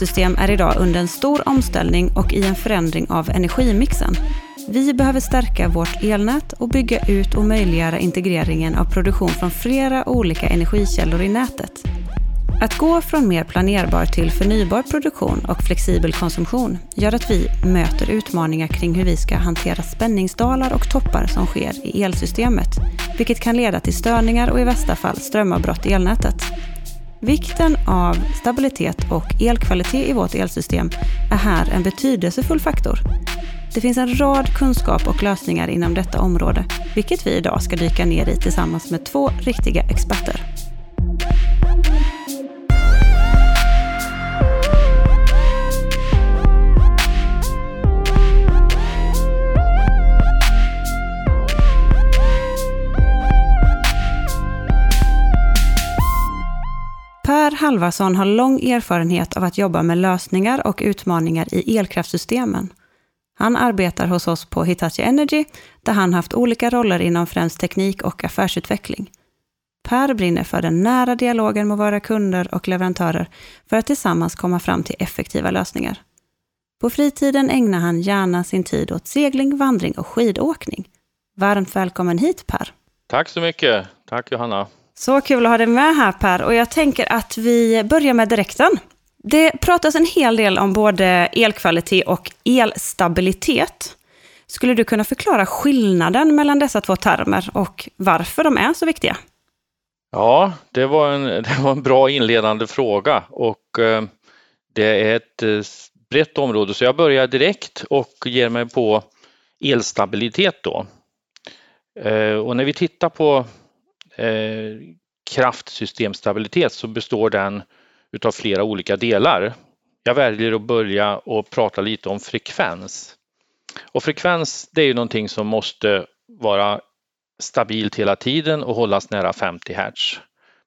Vårt är idag under en stor omställning och i en förändring av energimixen. Vi behöver stärka vårt elnät och bygga ut och möjliggöra integreringen av produktion från flera olika energikällor i nätet. Att gå från mer planerbar till förnybar produktion och flexibel konsumtion gör att vi möter utmaningar kring hur vi ska hantera spänningsdalar och toppar som sker i elsystemet, vilket kan leda till störningar och i värsta fall strömavbrott i elnätet. Vikten av stabilitet och elkvalitet i vårt elsystem är här en betydelsefull faktor. Det finns en rad kunskap och lösningar inom detta område, vilket vi idag ska dyka ner i tillsammans med två riktiga experter. Halvarsson har lång erfarenhet av att jobba med lösningar och utmaningar i elkraftsystemen. Han arbetar hos oss på Hitachi Energy, där han haft olika roller inom främst teknik och affärsutveckling. Per brinner för den nära dialogen med våra kunder och leverantörer för att tillsammans komma fram till effektiva lösningar. På fritiden ägnar han gärna sin tid åt segling, vandring och skidåkning. Varmt välkommen hit Per! Tack så mycket! Tack Johanna! Så kul att ha dig med här Per och jag tänker att vi börjar med direkten. Det pratas en hel del om både elkvalitet och elstabilitet. Skulle du kunna förklara skillnaden mellan dessa två termer och varför de är så viktiga? Ja, det var en, det var en bra inledande fråga och eh, det är ett eh, brett område så jag börjar direkt och ger mig på elstabilitet då. Eh, och när vi tittar på Eh, kraftsystemstabilitet så består den utav flera olika delar. Jag väljer att börja och prata lite om frekvens. Och frekvens det är ju någonting som måste vara stabilt hela tiden och hållas nära 50 Hz.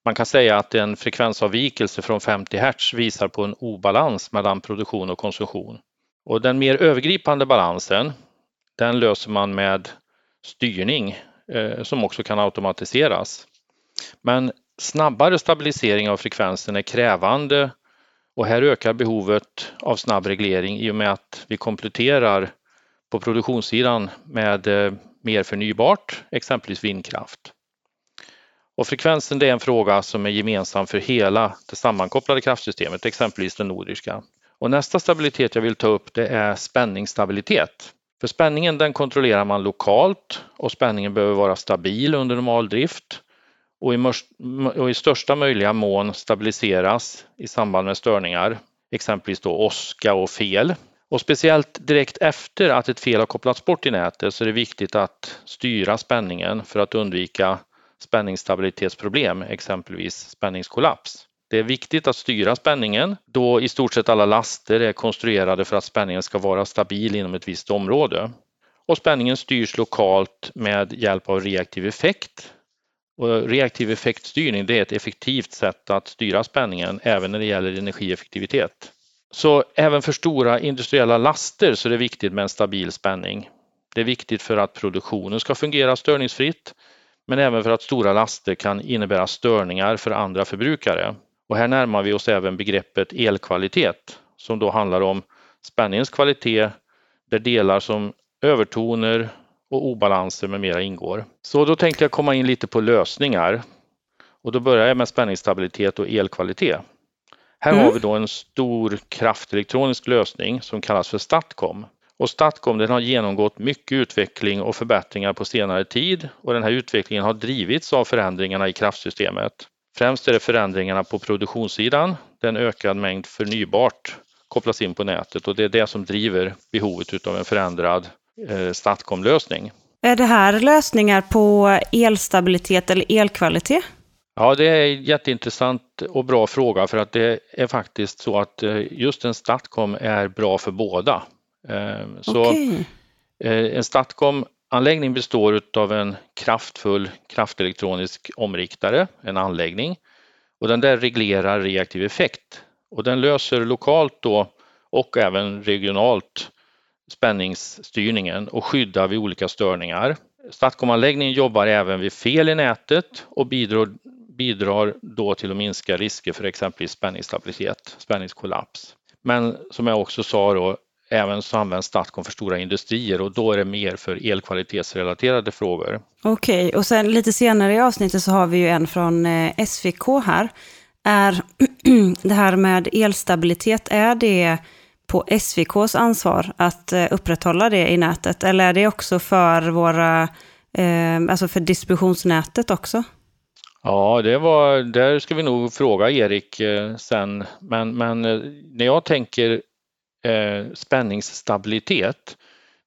Man kan säga att en frekvensavvikelse från 50 Hz visar på en obalans mellan produktion och konsumtion. Och den mer övergripande balansen den löser man med styrning Eh, som också kan automatiseras. Men snabbare stabilisering av frekvensen är krävande och här ökar behovet av snabb reglering i och med att vi kompletterar på produktionssidan med eh, mer förnybart, exempelvis vindkraft. Och frekvensen det är en fråga som är gemensam för hela det sammankopplade kraftsystemet, exempelvis det nordiska. Och nästa stabilitet jag vill ta upp det är spänningsstabilitet. För spänningen den kontrollerar man lokalt och spänningen behöver vara stabil under normal drift och i, och i största möjliga mån stabiliseras i samband med störningar, exempelvis då åska och fel. Och speciellt direkt efter att ett fel har kopplats bort i nätet så är det viktigt att styra spänningen för att undvika spänningsstabilitetsproblem, exempelvis spänningskollaps. Det är viktigt att styra spänningen då i stort sett alla laster är konstruerade för att spänningen ska vara stabil inom ett visst område. Och spänningen styrs lokalt med hjälp av reaktiv effekt och reaktiv effektstyrning det är ett effektivt sätt att styra spänningen även när det gäller energieffektivitet. Så även för stora industriella laster så är det viktigt med en stabil spänning. Det är viktigt för att produktionen ska fungera störningsfritt men även för att stora laster kan innebära störningar för andra förbrukare. Och här närmar vi oss även begreppet elkvalitet som då handlar om spänningens kvalitet där delar som övertoner, och obalanser med mera ingår. Så då tänkte jag komma in lite på lösningar. Och då börjar jag med spänningsstabilitet och elkvalitet. Här mm. har vi då en stor kraftelektronisk lösning som kallas för Statcom. Och Statcom den har genomgått mycket utveckling och förbättringar på senare tid och den här utvecklingen har drivits av förändringarna i kraftsystemet. Främst är det förändringarna på produktionssidan där en ökad mängd förnybart kopplas in på nätet och det är det som driver behovet av en förändrad eh, Statcom-lösning. Är det här lösningar på elstabilitet eller elkvalitet? Ja, det är en jätteintressant och bra fråga för att det är faktiskt så att eh, just en Statcom är bra för båda. Eh, så okay. Eh, en Anläggning består av en kraftfull kraftelektronisk omriktare, en anläggning, och den där reglerar reaktiv effekt och den löser lokalt då och även regionalt spänningsstyrningen och skyddar vid olika störningar. Statcom-anläggningen jobbar även vid fel i nätet och bidrar, bidrar då till att minska risker för exempelvis spänningsstabilitet, spänningskollaps. Men som jag också sa då, även så används Statcom för stora industrier och då är det mer för elkvalitetsrelaterade frågor. Okej, okay, och sen lite senare i avsnittet så har vi ju en från eh, SVK här. Är det här med elstabilitet, är det på SVKs ansvar att eh, upprätthålla det i nätet? Eller är det också för våra, eh, alltså för distributionsnätet också? Ja, det var, där ska vi nog fråga Erik sen. Men, men när jag tänker eh, spänningsstabilitet,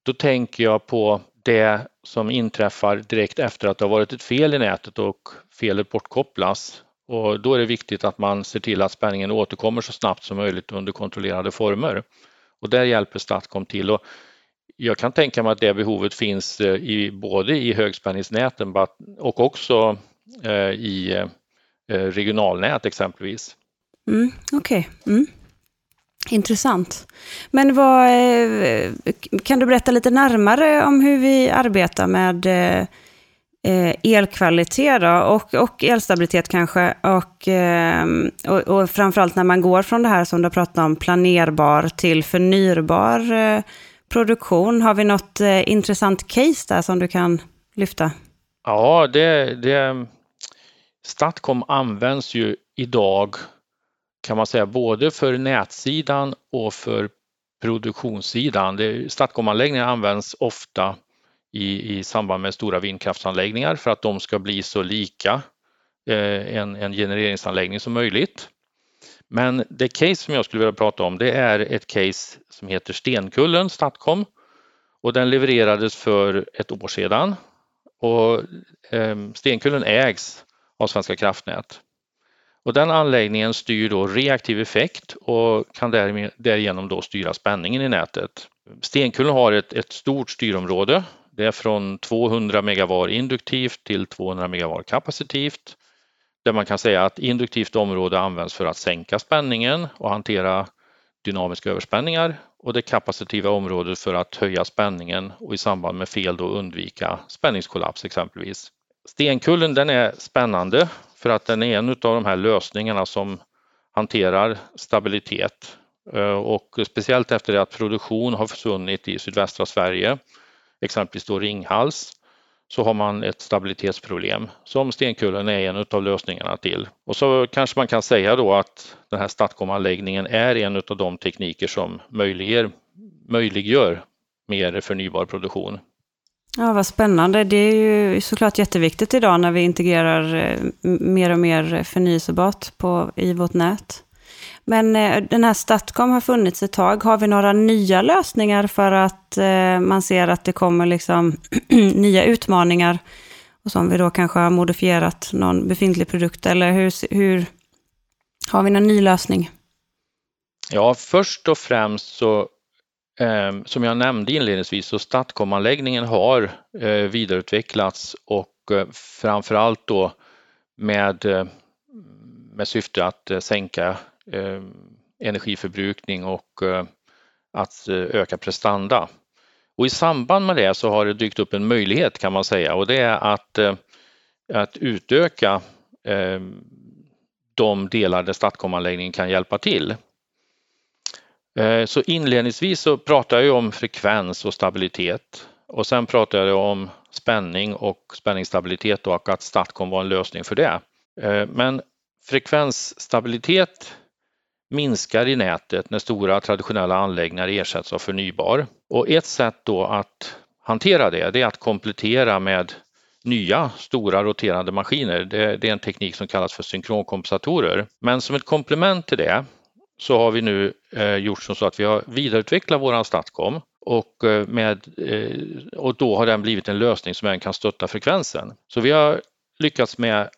då tänker jag på det som inträffar direkt efter att det har varit ett fel i nätet och felet bortkopplas. Och då är det viktigt att man ser till att spänningen återkommer så snabbt som möjligt under kontrollerade former. Och där hjälper Statcom till. Och jag kan tänka mig att det behovet finns eh, i, både i högspänningsnäten och också eh, i eh, regionalnät exempelvis. Mm, Okej. Okay. Mm. Intressant. Men vad, eh, kan du berätta lite närmare om hur vi arbetar med eh, eh, elkvalitet då, och, och elstabilitet kanske. Och, och, och framförallt när man går från det här som du har pratat om, planerbar till förnybar produktion. Har vi något intressant case där som du kan lyfta? Ja, det, det, Statcom används ju idag kan man säga både för nätsidan och för produktionssidan. Statcom-anläggningar används ofta i, i samband med stora vindkraftsanläggningar för att de ska bli så lika eh, en, en genereringsanläggning som möjligt. Men det case som jag skulle vilja prata om det är ett case som heter Stenkullen Statcom och den levererades för ett år sedan. Och, eh, Stenkullen ägs av Svenska kraftnät. Och den anläggningen styr då reaktiv effekt och kan därigenom då styra spänningen i nätet. Stenkullen har ett, ett stort styrområde det är från 200 megavar induktivt till 200 megavar kapacitivt. Där man kan säga att induktivt område används för att sänka spänningen och hantera dynamiska överspänningar och det kapacitiva området för att höja spänningen och i samband med fel då undvika spänningskollaps exempelvis. Stenkullen den är spännande för att den är en av de här lösningarna som hanterar stabilitet eh, och speciellt efter det att produktion har försvunnit i sydvästra Sverige exempelvis då Ringhals, så har man ett stabilitetsproblem som Stenkullen är en av lösningarna till. Och så kanske man kan säga då att den här Statcom-anläggningen är en av de tekniker som möjliggör, möjliggör mer förnybar produktion. Ja, vad spännande. Det är ju såklart jätteviktigt idag när vi integrerar eh, mer och mer förnyelsebart på, i vårt nät. Men eh, den här Statcom har funnits ett tag. Har vi några nya lösningar för att eh, man ser att det kommer liksom nya utmaningar? Och som vi då kanske har modifierat någon befintlig produkt, eller hur, hur har vi någon ny lösning? Ja, först och främst så Ehm, som jag nämnde inledningsvis så Statcom-anläggningen har eh, vidareutvecklats och eh, framförallt då med, eh, med syfte att sänka energiförbrukning och att öka prestanda. Och I samband med det så har det dykt upp en möjlighet kan man säga och det är att, att utöka ehm, de delar där Statcom-anläggningen kan hjälpa till. Eh, så inledningsvis så pratar jag om frekvens och stabilitet och sen pratar jag om spänning och spänningsstabilitet och att Statcom var en lösning för det. Eh, men frekvensstabilitet minskar i nätet när stora traditionella anläggningar ersätts av förnybar. Och ett sätt då att hantera det, det är att komplettera med nya stora roterande maskiner. Det, det är en teknik som kallas för synkronkompensatorer. Men som ett komplement till det så har vi nu eh, gjort så att vi har vidareutvecklat våran Statcom och, eh, med, eh, och då har den blivit en lösning som även kan stötta frekvensen. Så vi har lyckats med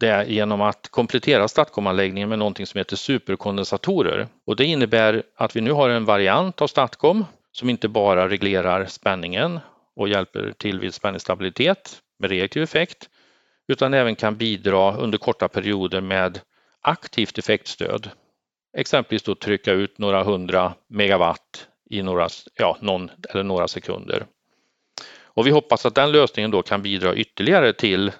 det genom att komplettera Statcom-anläggningen med någonting som heter superkondensatorer. Och det innebär att vi nu har en variant av Statcom som inte bara reglerar spänningen och hjälper till vid spänningsstabilitet med reaktiv effekt utan även kan bidra under korta perioder med aktivt effektstöd. Exempelvis då trycka ut några hundra megawatt i några, ja, någon eller några sekunder. Och vi hoppas att den lösningen då kan bidra ytterligare till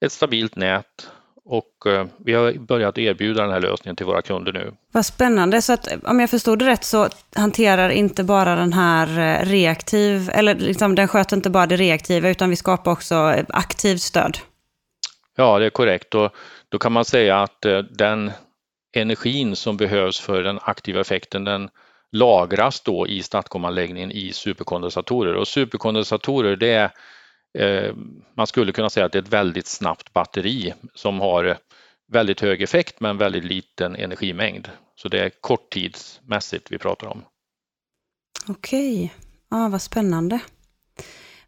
ett stabilt nät och eh, vi har börjat erbjuda den här lösningen till våra kunder nu. Vad spännande, så att om jag förstod det rätt så hanterar inte bara den här eh, reaktiv, eller liksom, den sköter inte bara det reaktiva utan vi skapar också aktivt stöd. Ja, det är korrekt och då kan man säga att den energin som behövs för den aktiva effekten den lagras då i Statcom-anläggningen i superkondensatorer och superkondensatorer det är Eh, man skulle kunna säga att det är ett väldigt snabbt batteri som har väldigt hög effekt men väldigt liten energimängd. Så det är korttidsmässigt vi pratar om. Okej, ja, vad spännande.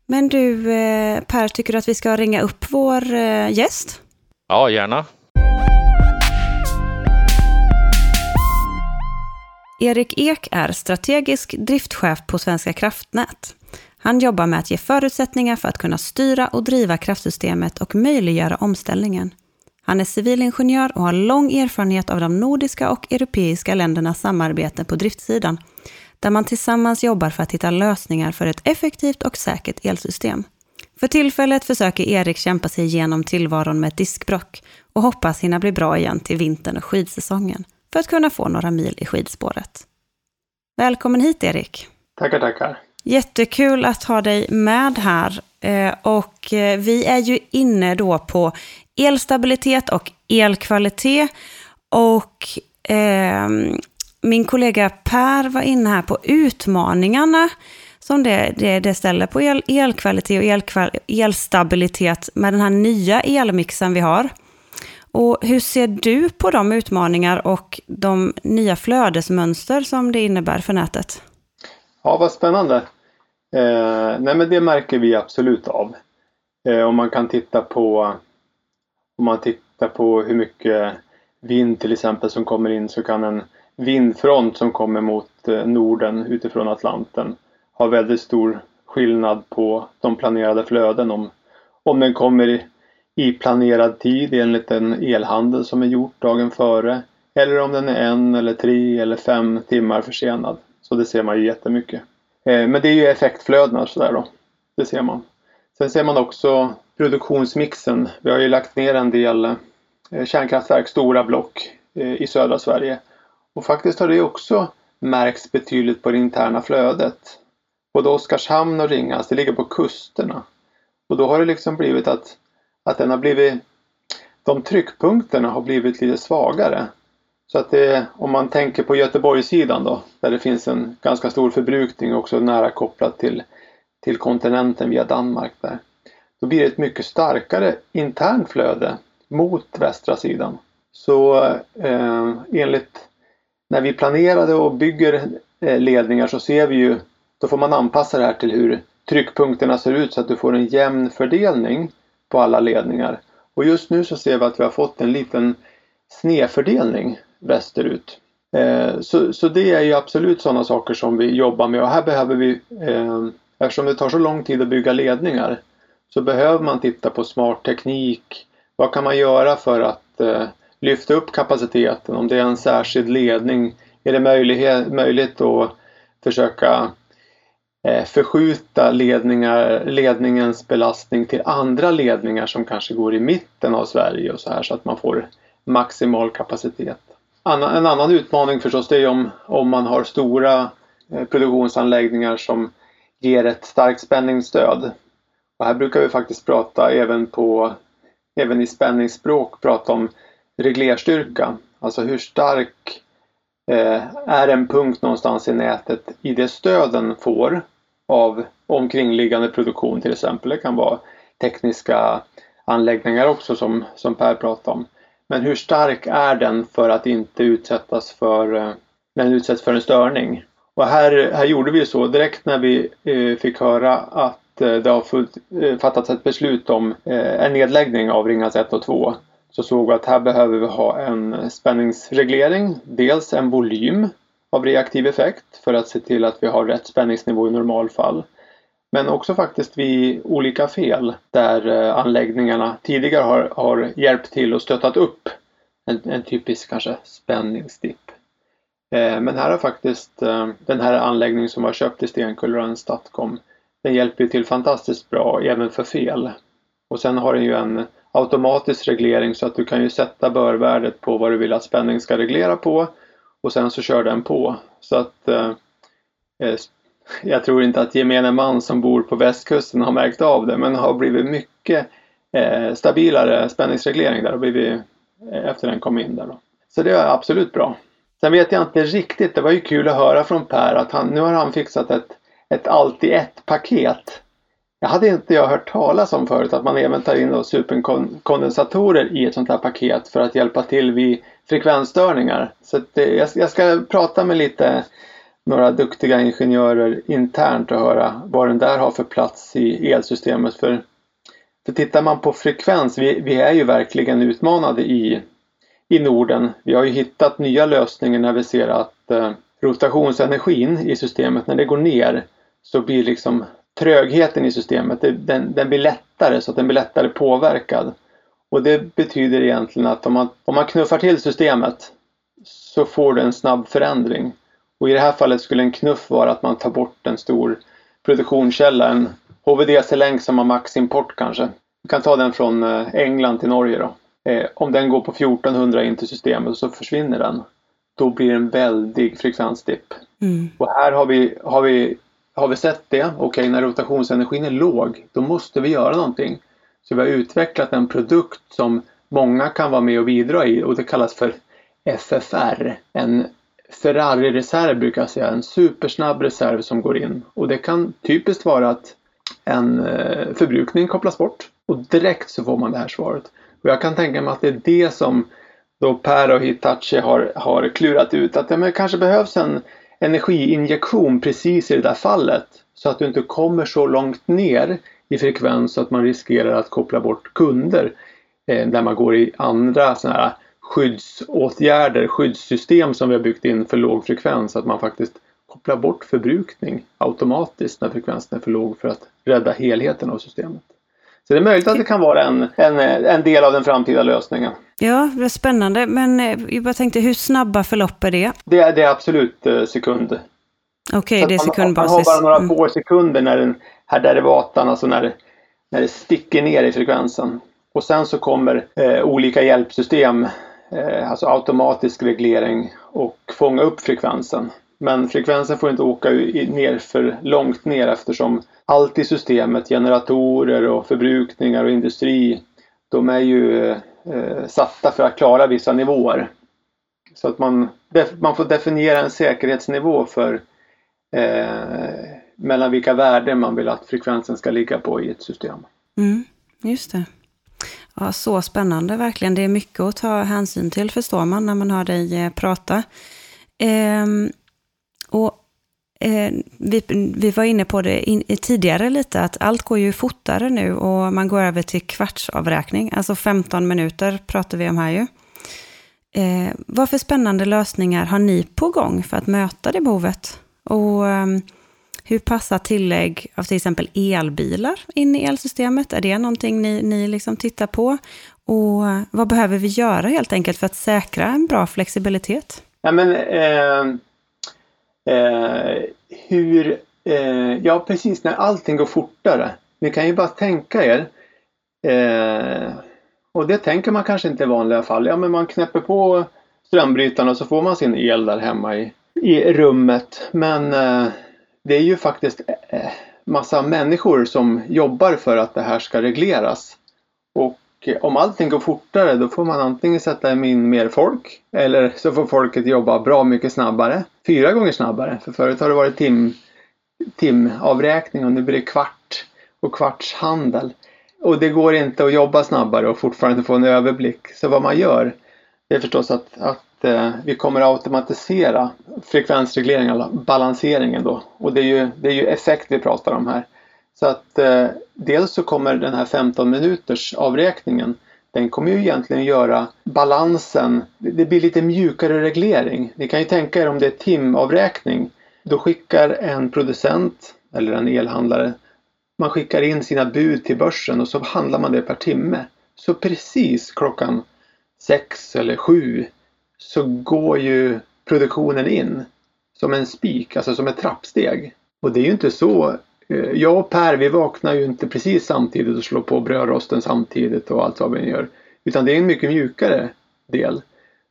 Men du eh, Per, tycker du att vi ska ringa upp vår eh, gäst? Ja, gärna. Erik Ek är strategisk driftchef på Svenska kraftnät. Han jobbar med att ge förutsättningar för att kunna styra och driva kraftsystemet och möjliggöra omställningen. Han är civilingenjör och har lång erfarenhet av de nordiska och europeiska ländernas samarbete på driftsidan, där man tillsammans jobbar för att hitta lösningar för ett effektivt och säkert elsystem. För tillfället försöker Erik kämpa sig igenom tillvaron med ett diskbrock och hoppas hinna bli bra igen till vintern och skidsäsongen för att kunna få några mil i skidspåret. Välkommen hit Erik! Tackar, tackar! Jättekul att ha dig med här. Eh, och eh, vi är ju inne då på elstabilitet och elkvalitet. Och eh, min kollega Per var inne här på utmaningarna som det, det, det ställer på el, elkvalitet och elkval, elstabilitet med den här nya elmixen vi har. Och hur ser du på de utmaningar och de nya flödesmönster som det innebär för nätet? Ja, vad spännande. Eh, nej men det märker vi absolut av. Eh, om man kan titta på om man tittar på hur mycket vind till exempel som kommer in så kan en vindfront som kommer mot eh, Norden utifrån Atlanten ha väldigt stor skillnad på de planerade flöden om, om den kommer i, planerad tid enligt en elhandel som är gjort dagen före eller om den är en eller tre eller fem timmar försenad. Så det ser man ju jättemycket. Eh, men det är ju effektflödena sådär då. Det ser man. Sen ser man också produktionsmixen. Vi har ju lagt ner en del eh, kärnkraftverk, stora block eh, i södra Sverige. Och faktiskt har det också märks betydligt på det interna flödet. Både Oskarshamn och Ringhals, det ligger på kusterna. Och då har det liksom blivit att, att den har blivit de tryckpunkterna har blivit lite svagare. Så att det, om man tänker på Göteborgssidan då, där det finns en ganska stor förbrukning också nära kopplat till, till kontinenten via Danmark där. Då blir det ett mycket starkare internt flöde mot västra sidan. Så eh, enligt när vi planerade och bygger eh, ledningar så ser vi ju, då får man anpassa det här till hur tryckpunkterna ser ut så att du får en jämn fördelning på alla ledningar. Och just nu så ser vi att vi har fått en liten snedfördelning västerut. Eh, så, så det är ju absolut sådana saker som vi jobbar med och här behöver vi, eh, eftersom det tar så lång tid att bygga ledningar, så behöver man titta på smart teknik. Vad kan man göra för att eh, lyfta upp kapaciteten? Om det är en särskild ledning, är det möjlighet, möjligt att försöka Eh, förskjuta ledningar, ledningens belastning till andra ledningar som kanske går i mitten av Sverige och så här så att man får maximal kapacitet. En annan utmaning förstås det är om, om man har stora eh, produktionsanläggningar som ger ett starkt spänningsstöd. Och här brukar vi faktiskt prata även på även i spänningsspråk prata om reglerstyrka. Alltså hur stark Eh, är en punkt någonstans i nätet i det stöd den får av omkringliggande produktion till exempel. Det kan vara tekniska anläggningar också som, som Per pratade om. Men hur stark är den för att inte utsättas för, när den utsätts för en störning? Och här, här gjorde vi så direkt när vi eh, fick höra att eh, det har fullt, eh, fattats ett beslut om en nedläggning av Ringhals 1 och 2 så såg vi att här behöver vi ha en spänningsreglering. Dels en volym av reaktiv effekt för att se till att vi har rätt spänningsnivå i normalfall. Men också faktiskt vid olika fel där eh, anläggningarna tidigare har, har hjälpt till och stöttat upp en, en typisk kanske spänningsdipp. Eh, men här har faktiskt eh, den här anläggningen som var köpt i Stenkulla en Statcom den hjälper till fantastiskt bra även för fel. Och sen har den ju en automatisk reglering så att du kan ju sätta börvärdet på vad du vill att spänning ska reglera på och sen så kör den på. Så att eh, eh, jag tror inte att gemene man som bor på västkusten har märkt av det men har blivit mycket eh, stabilare spänningsreglering där och blivit eh, efter den kom in där. Då. Så det är absolut bra. Sen vet jag inte riktigt, det var ju kul att höra från Per att han, nu har han fixat ett, ett allt i ett paket. Jag hade inte jag hört talas om förut att man även tar in superkondensatorer i ett sånt här paket för att hjälpa till vid frekvensstörningar. Så det, jag, jag ska prata med lite några duktiga ingenjörer internt och höra vad den där har för plats i elsystemet. För, för tittar man på frekvens, vi, vi är ju verkligen utmanade i, i Norden. Vi har ju hittat nya lösningar när vi ser att eh, rotationsenergin i systemet, när det går ner så blir liksom trögheten i systemet, den, den blir lättare så att den blir lättare påverkad. Och det betyder egentligen att om man, om man knuffar till systemet så får du en snabb förändring. Och i det här fallet skulle en knuff vara att man tar bort en stor produktionskälla, en HVDC-länk som har maximport kanske. Vi kan ta den från eh, England till Norge då. Eh, om den går på 1400 in till systemet så försvinner den. Då blir det en väldig frekvensdipp. Mm. Och här har vi, har, vi, har vi sett det. Okej, okay, när rotationsenergin är låg, då måste vi göra någonting. Så vi har utvecklat en produkt som många kan vara med och bidra i och det kallas för FFR. En Ferrari-reserv brukar jag säga, en supersnabb reserv som går in. Och det kan typiskt vara att en eh, förbrukning kopplas bort och direkt så får man det här svaret. Och jag kan tänka mig att det är det som då Per och Hitachi har, har klurat ut att det kanske behövs en energiinjektion precis i det där fallet så att du inte kommer så långt ner i frekvens så att man riskerar att koppla bort kunder eh, där man går i andra sådana här skyddsåtgärder, skyddssystem som vi har byggt in för låg frekvens att man faktiskt kopplar bort förbrukning automatiskt när frekvensen är för låg för att rädda helheten av systemet. Så det är möjligt att det kan vara en, en, en del av den framtida lösningen. Ja, det är spännande. Men eh, jag bara tänkte, hur snabba förlopp är det? Det är, det är absolut eh, sekund. Okej, okay, det är sekundbasis. Man, man har bara några mm. få sekunder när den här derivatan, alltså när, när det sticker ner i frekvensen. Och sen så kommer eh, olika hjälpsystem, eh, alltså automatisk reglering och fånga upp frekvensen. Men frekvensen får inte åka ner för långt ner eftersom allt i systemet, generatorer och förbrukningar och industri, de är ju eh, satta för att klara vissa nivåer. Så att man, man får definiera en säkerhetsnivå för eh, mellan vilka värden man vill att frekvensen ska ligga på i ett system. Mm, just det. Ja, så spännande verkligen. Det är mycket att ta hänsyn till förstår man när man hör dig eh, prata. Eh, och eh, vi, vi var inne på det in, tidigare lite, att allt går ju fortare nu och man går över till kvartsavräkning. Alltså 15 minuter pratar vi om här ju. Eh, vad för spännande lösningar har ni på gång för att möta det behovet? Och eh, hur passar tillägg av till exempel elbilar in i elsystemet? Är det någonting ni, ni liksom tittar på? Och vad behöver vi göra helt enkelt för att säkra en bra flexibilitet? Ja, men, eh, eh, hur, eh, ja precis när allting går fortare. Ni kan ju bara tänka er eh, och det tänker man kanske inte i vanliga fall. Ja men man knäpper på strömbrytaren och så får man sin el där hemma i, i rummet. Men eh, det är ju faktiskt eh, massa människor som jobbar för att det här ska regleras. Och om allting går fortare då får man antingen sätta in mer folk eller så får folket jobba bra mycket snabbare. Fyra gånger snabbare. För förut har det varit tim, timavräkning och nu blir det kvart och kvartshandel. Och det går inte att jobba snabbare och fortfarande få en överblick. Så vad man gör det är förstås att, att eh, vi kommer att automatisera frekvensregleringen, balanseringen då. Och det är ju, det är ju effekt vi pratar om här. Så att eh, dels så kommer den här 15 minuters avräkningen den kommer ju egentligen göra balansen, det blir lite mjukare reglering. Ni kan ju tänka er om det är timavräkning. Då skickar en producent eller en elhandlare, man skickar in sina bud till börsen och så handlar man det per timme. Så precis klockan sex eller sju så går ju produktionen in som en spik, alltså som ett trappsteg. Och det är ju inte så Eh, jag och Per vi vaknar ju inte precis samtidigt och slår på brödrosten samtidigt och allt vad vi gör. Utan det är en mycket mjukare del.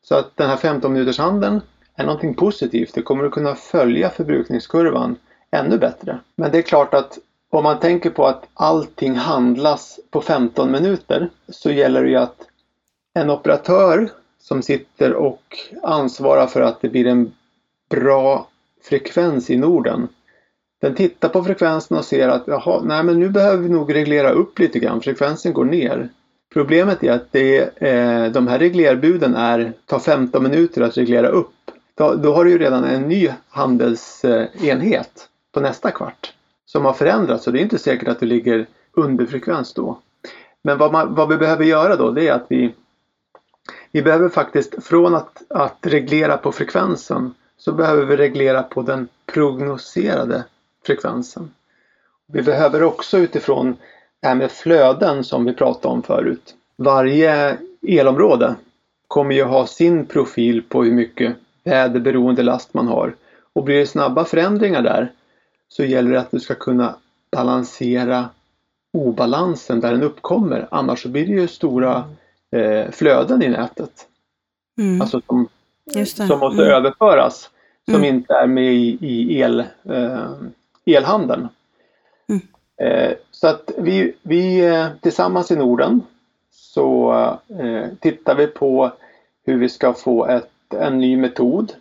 Så att den här 15 minuters handeln är någonting positivt. Det kommer att kunna följa förbrukningskurvan ännu bättre. Men det är klart att om man tänker på att allting handlas på 15 minuter så gäller det ju att en operatör som sitter och ansvarar för att det blir en bra frekvens i Norden. Den tittar på frekvensen och ser att jaha, nej men nu behöver vi nog reglera upp lite grann, frekvensen går ner. Problemet är att det, eh, de här reglerbuden är, tar 15 minuter att reglera upp. Då, då har du ju redan en ny handelsenhet på nästa kvart som har förändrats och det är inte säkert att du ligger under frekvens då. Men vad, man, vad vi behöver göra då det är att vi, vi behöver faktiskt från att, att reglera på frekvensen så behöver vi reglera på den prognoserade frekvensen. Vi behöver också utifrån det här med flöden som vi pratade om förut. Varje elområde kommer ju ha sin profil på hur mycket väderberoende last man har. Och blir det snabba förändringar där så gäller det att du ska kunna balansera obalansen där den uppkommer. Annars så blir det ju stora eh, flöden i nätet. Mm. Alltså som, som måste mm. överföras. Som mm. inte är med i, i el, eh, elhandeln. Mm. Eh, så att vi, vi eh, tillsammans i Norden så eh, tittar vi på hur vi ska få ett, en ny metod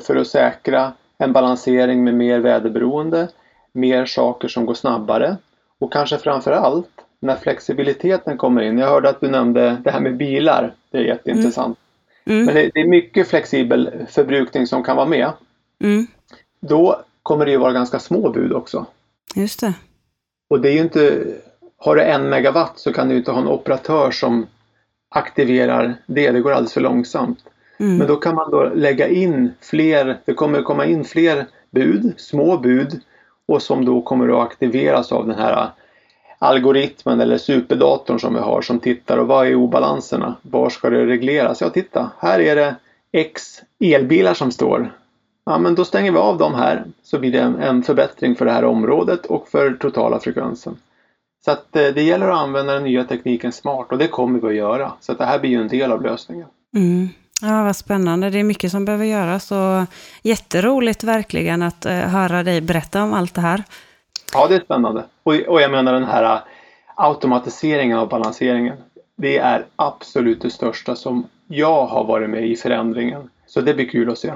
för att säkra en balansering med mer väderberoende, mer saker som går snabbare och kanske framför allt när flexibiliteten kommer in. Jag hörde att du nämnde det här med bilar. Det är jätteintressant. Mm. Mm. Men det, det, är mycket flexibel förbrukning som kan vara med. Mm. Då kommer det ju vara ganska små bud också. Just det. Och det är ju inte, har du en megawatt så kan du inte ha en operatör som aktiverar det, det går alldeles för långsamt. Mm. Men då kan man då lägga in fler, det kommer komma in fler bud, små bud och som då kommer att aktiveras av den här algoritmen eller superdatorn som vi har som tittar och vad är obalanserna? Var ska det regleras? Ja, titta, här är det X elbilar som står. Ja, men då stänger vi av dem här så blir det en, en förbättring för det här området och för totala frekvensen. Så att eh, det gäller att använda den nya tekniken smart och det kommer vi att göra. Så att det här blir ju en del av lösningen. Mm. Ja, vad spännande. Det är mycket som behöver göras och jätteroligt verkligen att uh, höra dig berätta om allt det här. Ja, det är spännande. Och, och jag menar den här uh, automatiseringen av balanseringen. Det är absolut det största som jag har varit med i förändringen. Så det blir kul att se.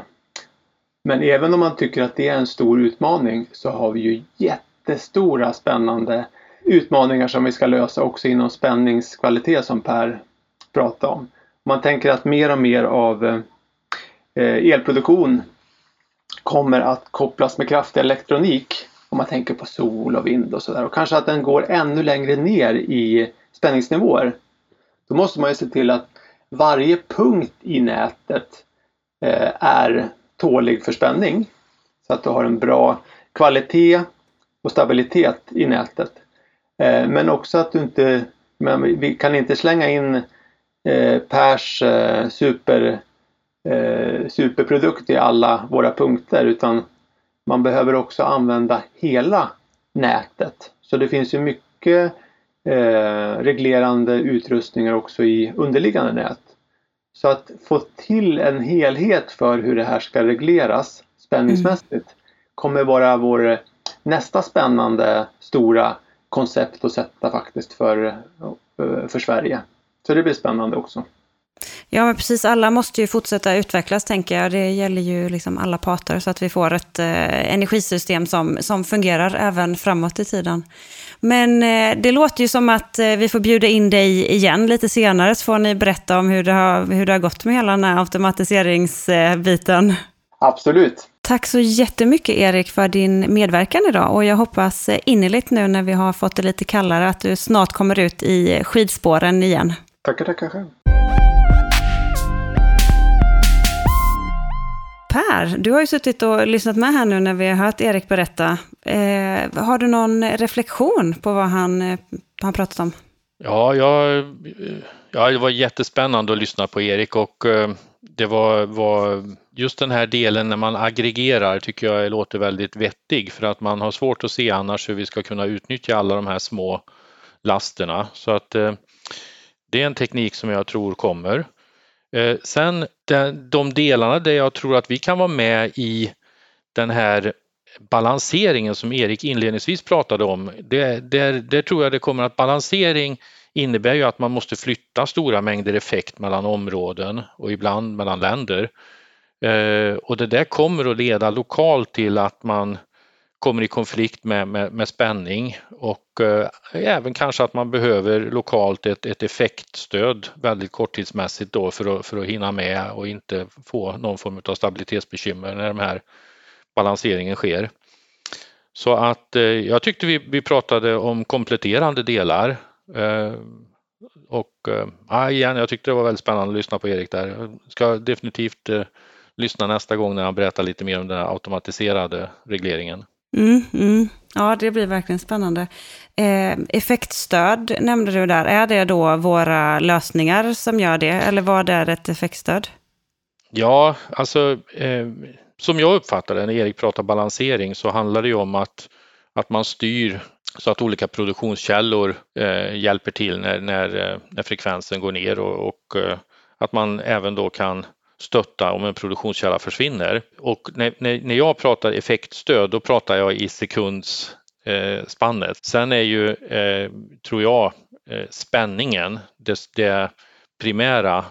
Men även om man tycker att det är en stor utmaning så har vi ju jättestora spännande utmaningar som vi ska lösa också inom spänningskvalitet som Per pratade om. Man tänker att mer och mer av eh, elproduktion kommer att kopplas med kraftig elektronik om man tänker på sol och vind och sådär och kanske att den går ännu längre ner i spänningsnivåer. Då måste man ju se till att varje punkt i nätet eh, är tålig för spänning. Så att du har en bra kvalitet och stabilitet i nätet. Eh, men också att du inte, men vi kan inte slänga in eh, Pers eh, super, superprodukt i alla våra punkter utan man behöver också använda hela nätet. Så det finns ju mycket reglerande utrustningar också i underliggande nät. Så att få till en helhet för hur det här ska regleras spänningsmässigt mm. kommer vara vår nästa spännande stora koncept att sätta faktiskt för, eh, för Sverige. Så det blir spännande också. Ja, men precis. Alla måste ju fortsätta utvecklas, tänker jag. Det gäller ju liksom alla parter, så att vi får ett eh, energisystem som, som fungerar även framåt i tiden. Men eh, det låter ju som att eh, vi får bjuda in dig igen lite senare, så får ni berätta om hur det har, hur det har gått med hela den här automatiseringsbiten. Absolut. Tack så jättemycket Erik för din medverkan idag och jag hoppas innerligt nu när vi har fått det lite kallare att du snart kommer ut i skidspåren igen. Tackar, tackar själv. Per, du har ju suttit och lyssnat med här nu när vi har hört Erik berätta. Eh, har du någon reflektion på vad han, eh, han pratat om? Ja, jag, eh, ja, det var jättespännande att lyssna på Erik och eh, det var, var just den här delen när man aggregerar tycker jag låter väldigt vettig för att man har svårt att se annars hur vi ska kunna utnyttja alla de här små lasterna. Så att det är en teknik som jag tror kommer. Eh, sen de delarna där jag tror att vi kan vara med i den här balanseringen som Erik inledningsvis pratade om. Det, där, där tror jag det kommer att balansering innebär ju att man måste flytta stora mängder effekt mellan områden och ibland mellan länder. Eh, och det där kommer att leda lokalt till att man kommer i konflikt med, med, med spänning och eh, även kanske att man behöver lokalt ett, ett effektstöd väldigt korttidsmässigt då för att, för att hinna med och inte få någon form av stabilitetsbekymmer när den här balanseringen sker. Så att eh, jag tyckte vi, vi pratade om kompletterande delar eh, och äh, igen, jag tyckte det var väldigt spännande att lyssna på Erik där. Jag ska definitivt eh, lyssna nästa gång när han berättar lite mer om den automatiserade regleringen. Mm, mm. Ja, det blir verkligen spännande. Eh, effektstöd nämnde du där. Är det då våra lösningar som gör det, eller vad är ett effektstöd? Ja, alltså eh, som jag uppfattar det när Erik pratar balansering så handlar det ju om att, att man styr så att olika produktionskällor eh, hjälper till när, när, eh, när, frekvensen går ner och, och eh, att man även då kan stötta om en produktionskälla försvinner. Och när, när, när jag pratar effektstöd, då pratar jag i sekundsspannet. Eh, Sen är ju, eh, tror jag, eh, spänningen det, det primära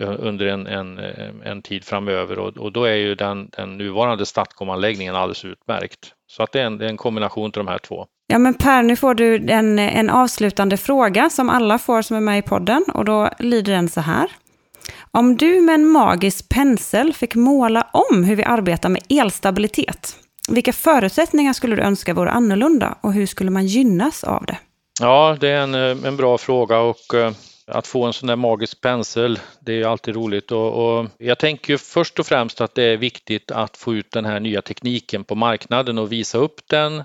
eh, under en, en, eh, en, tid framöver och, och, då är ju den, den nuvarande Statcom-anläggningen alldeles utmärkt. Så att det är en, det är en kombination av de här två. Ja men Per, nu får du en, en avslutande fråga som alla får som är med i podden och då lyder den så här. Om du med en magisk pensel fick måla om hur vi arbetar med elstabilitet, vilka förutsättningar skulle du önska vore annorlunda och hur skulle man gynnas av det? Ja, det är en, eh, en bra fråga och eh, att få en sån där magisk pensel, det är alltid roligt och, och, jag tänker först och främst att det är viktigt att få ut den här nya tekniken på marknaden och visa upp den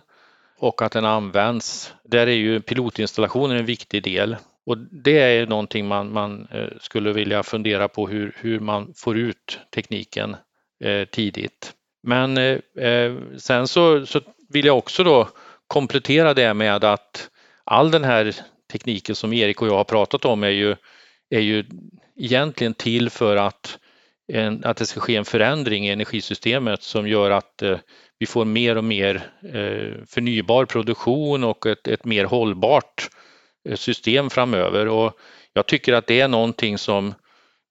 och att den används. Där är ju pilotinstallationen en viktig del och det är någonting man, man eh, skulle vilja fundera på hur, hur man får ut tekniken eh, tidigt. Men eh, eh, sen så, så vill jag också då komplettera det med att all den här tekniken som Erik och jag har pratat om är ju, är ju egentligen till för att, en, att det ska ske en förändring i energisystemet som gör att eh, vi får mer och mer förnybar produktion och ett, ett mer hållbart Eh, Eh, system framöver och jag tycker att det är någonting som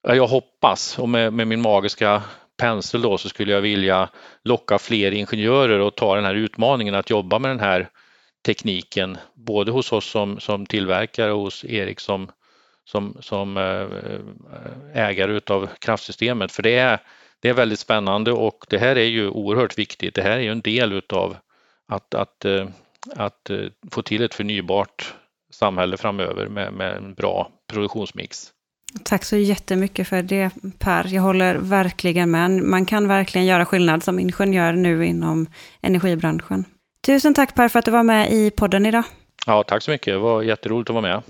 jag hoppas och med, med min magiska pensel då så skulle jag vilja locka fler ingenjörer och ta den här utmaningen att jobba med den här tekniken både hos oss som, som tillverkare och hos Erik som, som, som eh, ägare utav kraftsystemet för det är, det är väldigt spännande och det här är ju oerhört viktigt. Det här är ju en del utav att, att, eh, att få till ett förnybart samhälle framöver med, med en bra produktionsmix. Tack så jättemycket för det Per. Jag håller verkligen med. Man kan verkligen göra skillnad som ingenjör nu inom energibranschen. Tusen tack Per för att du var med i podden idag. Ja, tack så mycket. Det var jätteroligt att vara med.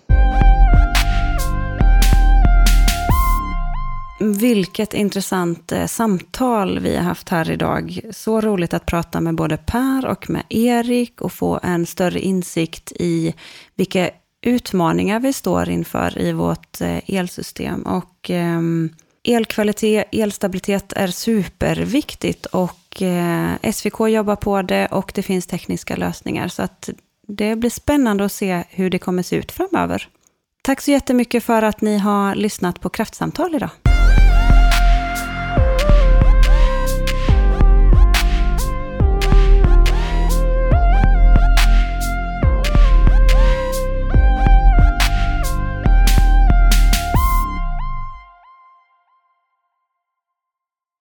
Vilket intressant eh, samtal vi har haft här idag. Så roligt att prata med både Per och med Erik och få en större insikt i vilka utmaningar vi står inför i vårt eh, elsystem. Och ehm, elkvalitet, elstabilitet är superviktigt och eh, SVK jobbar på det och det finns tekniska lösningar. Så att det blir spännande att se hur det kommer se ut framöver. Tack så jättemycket för att ni har lyssnat på Kraftsamtal idag.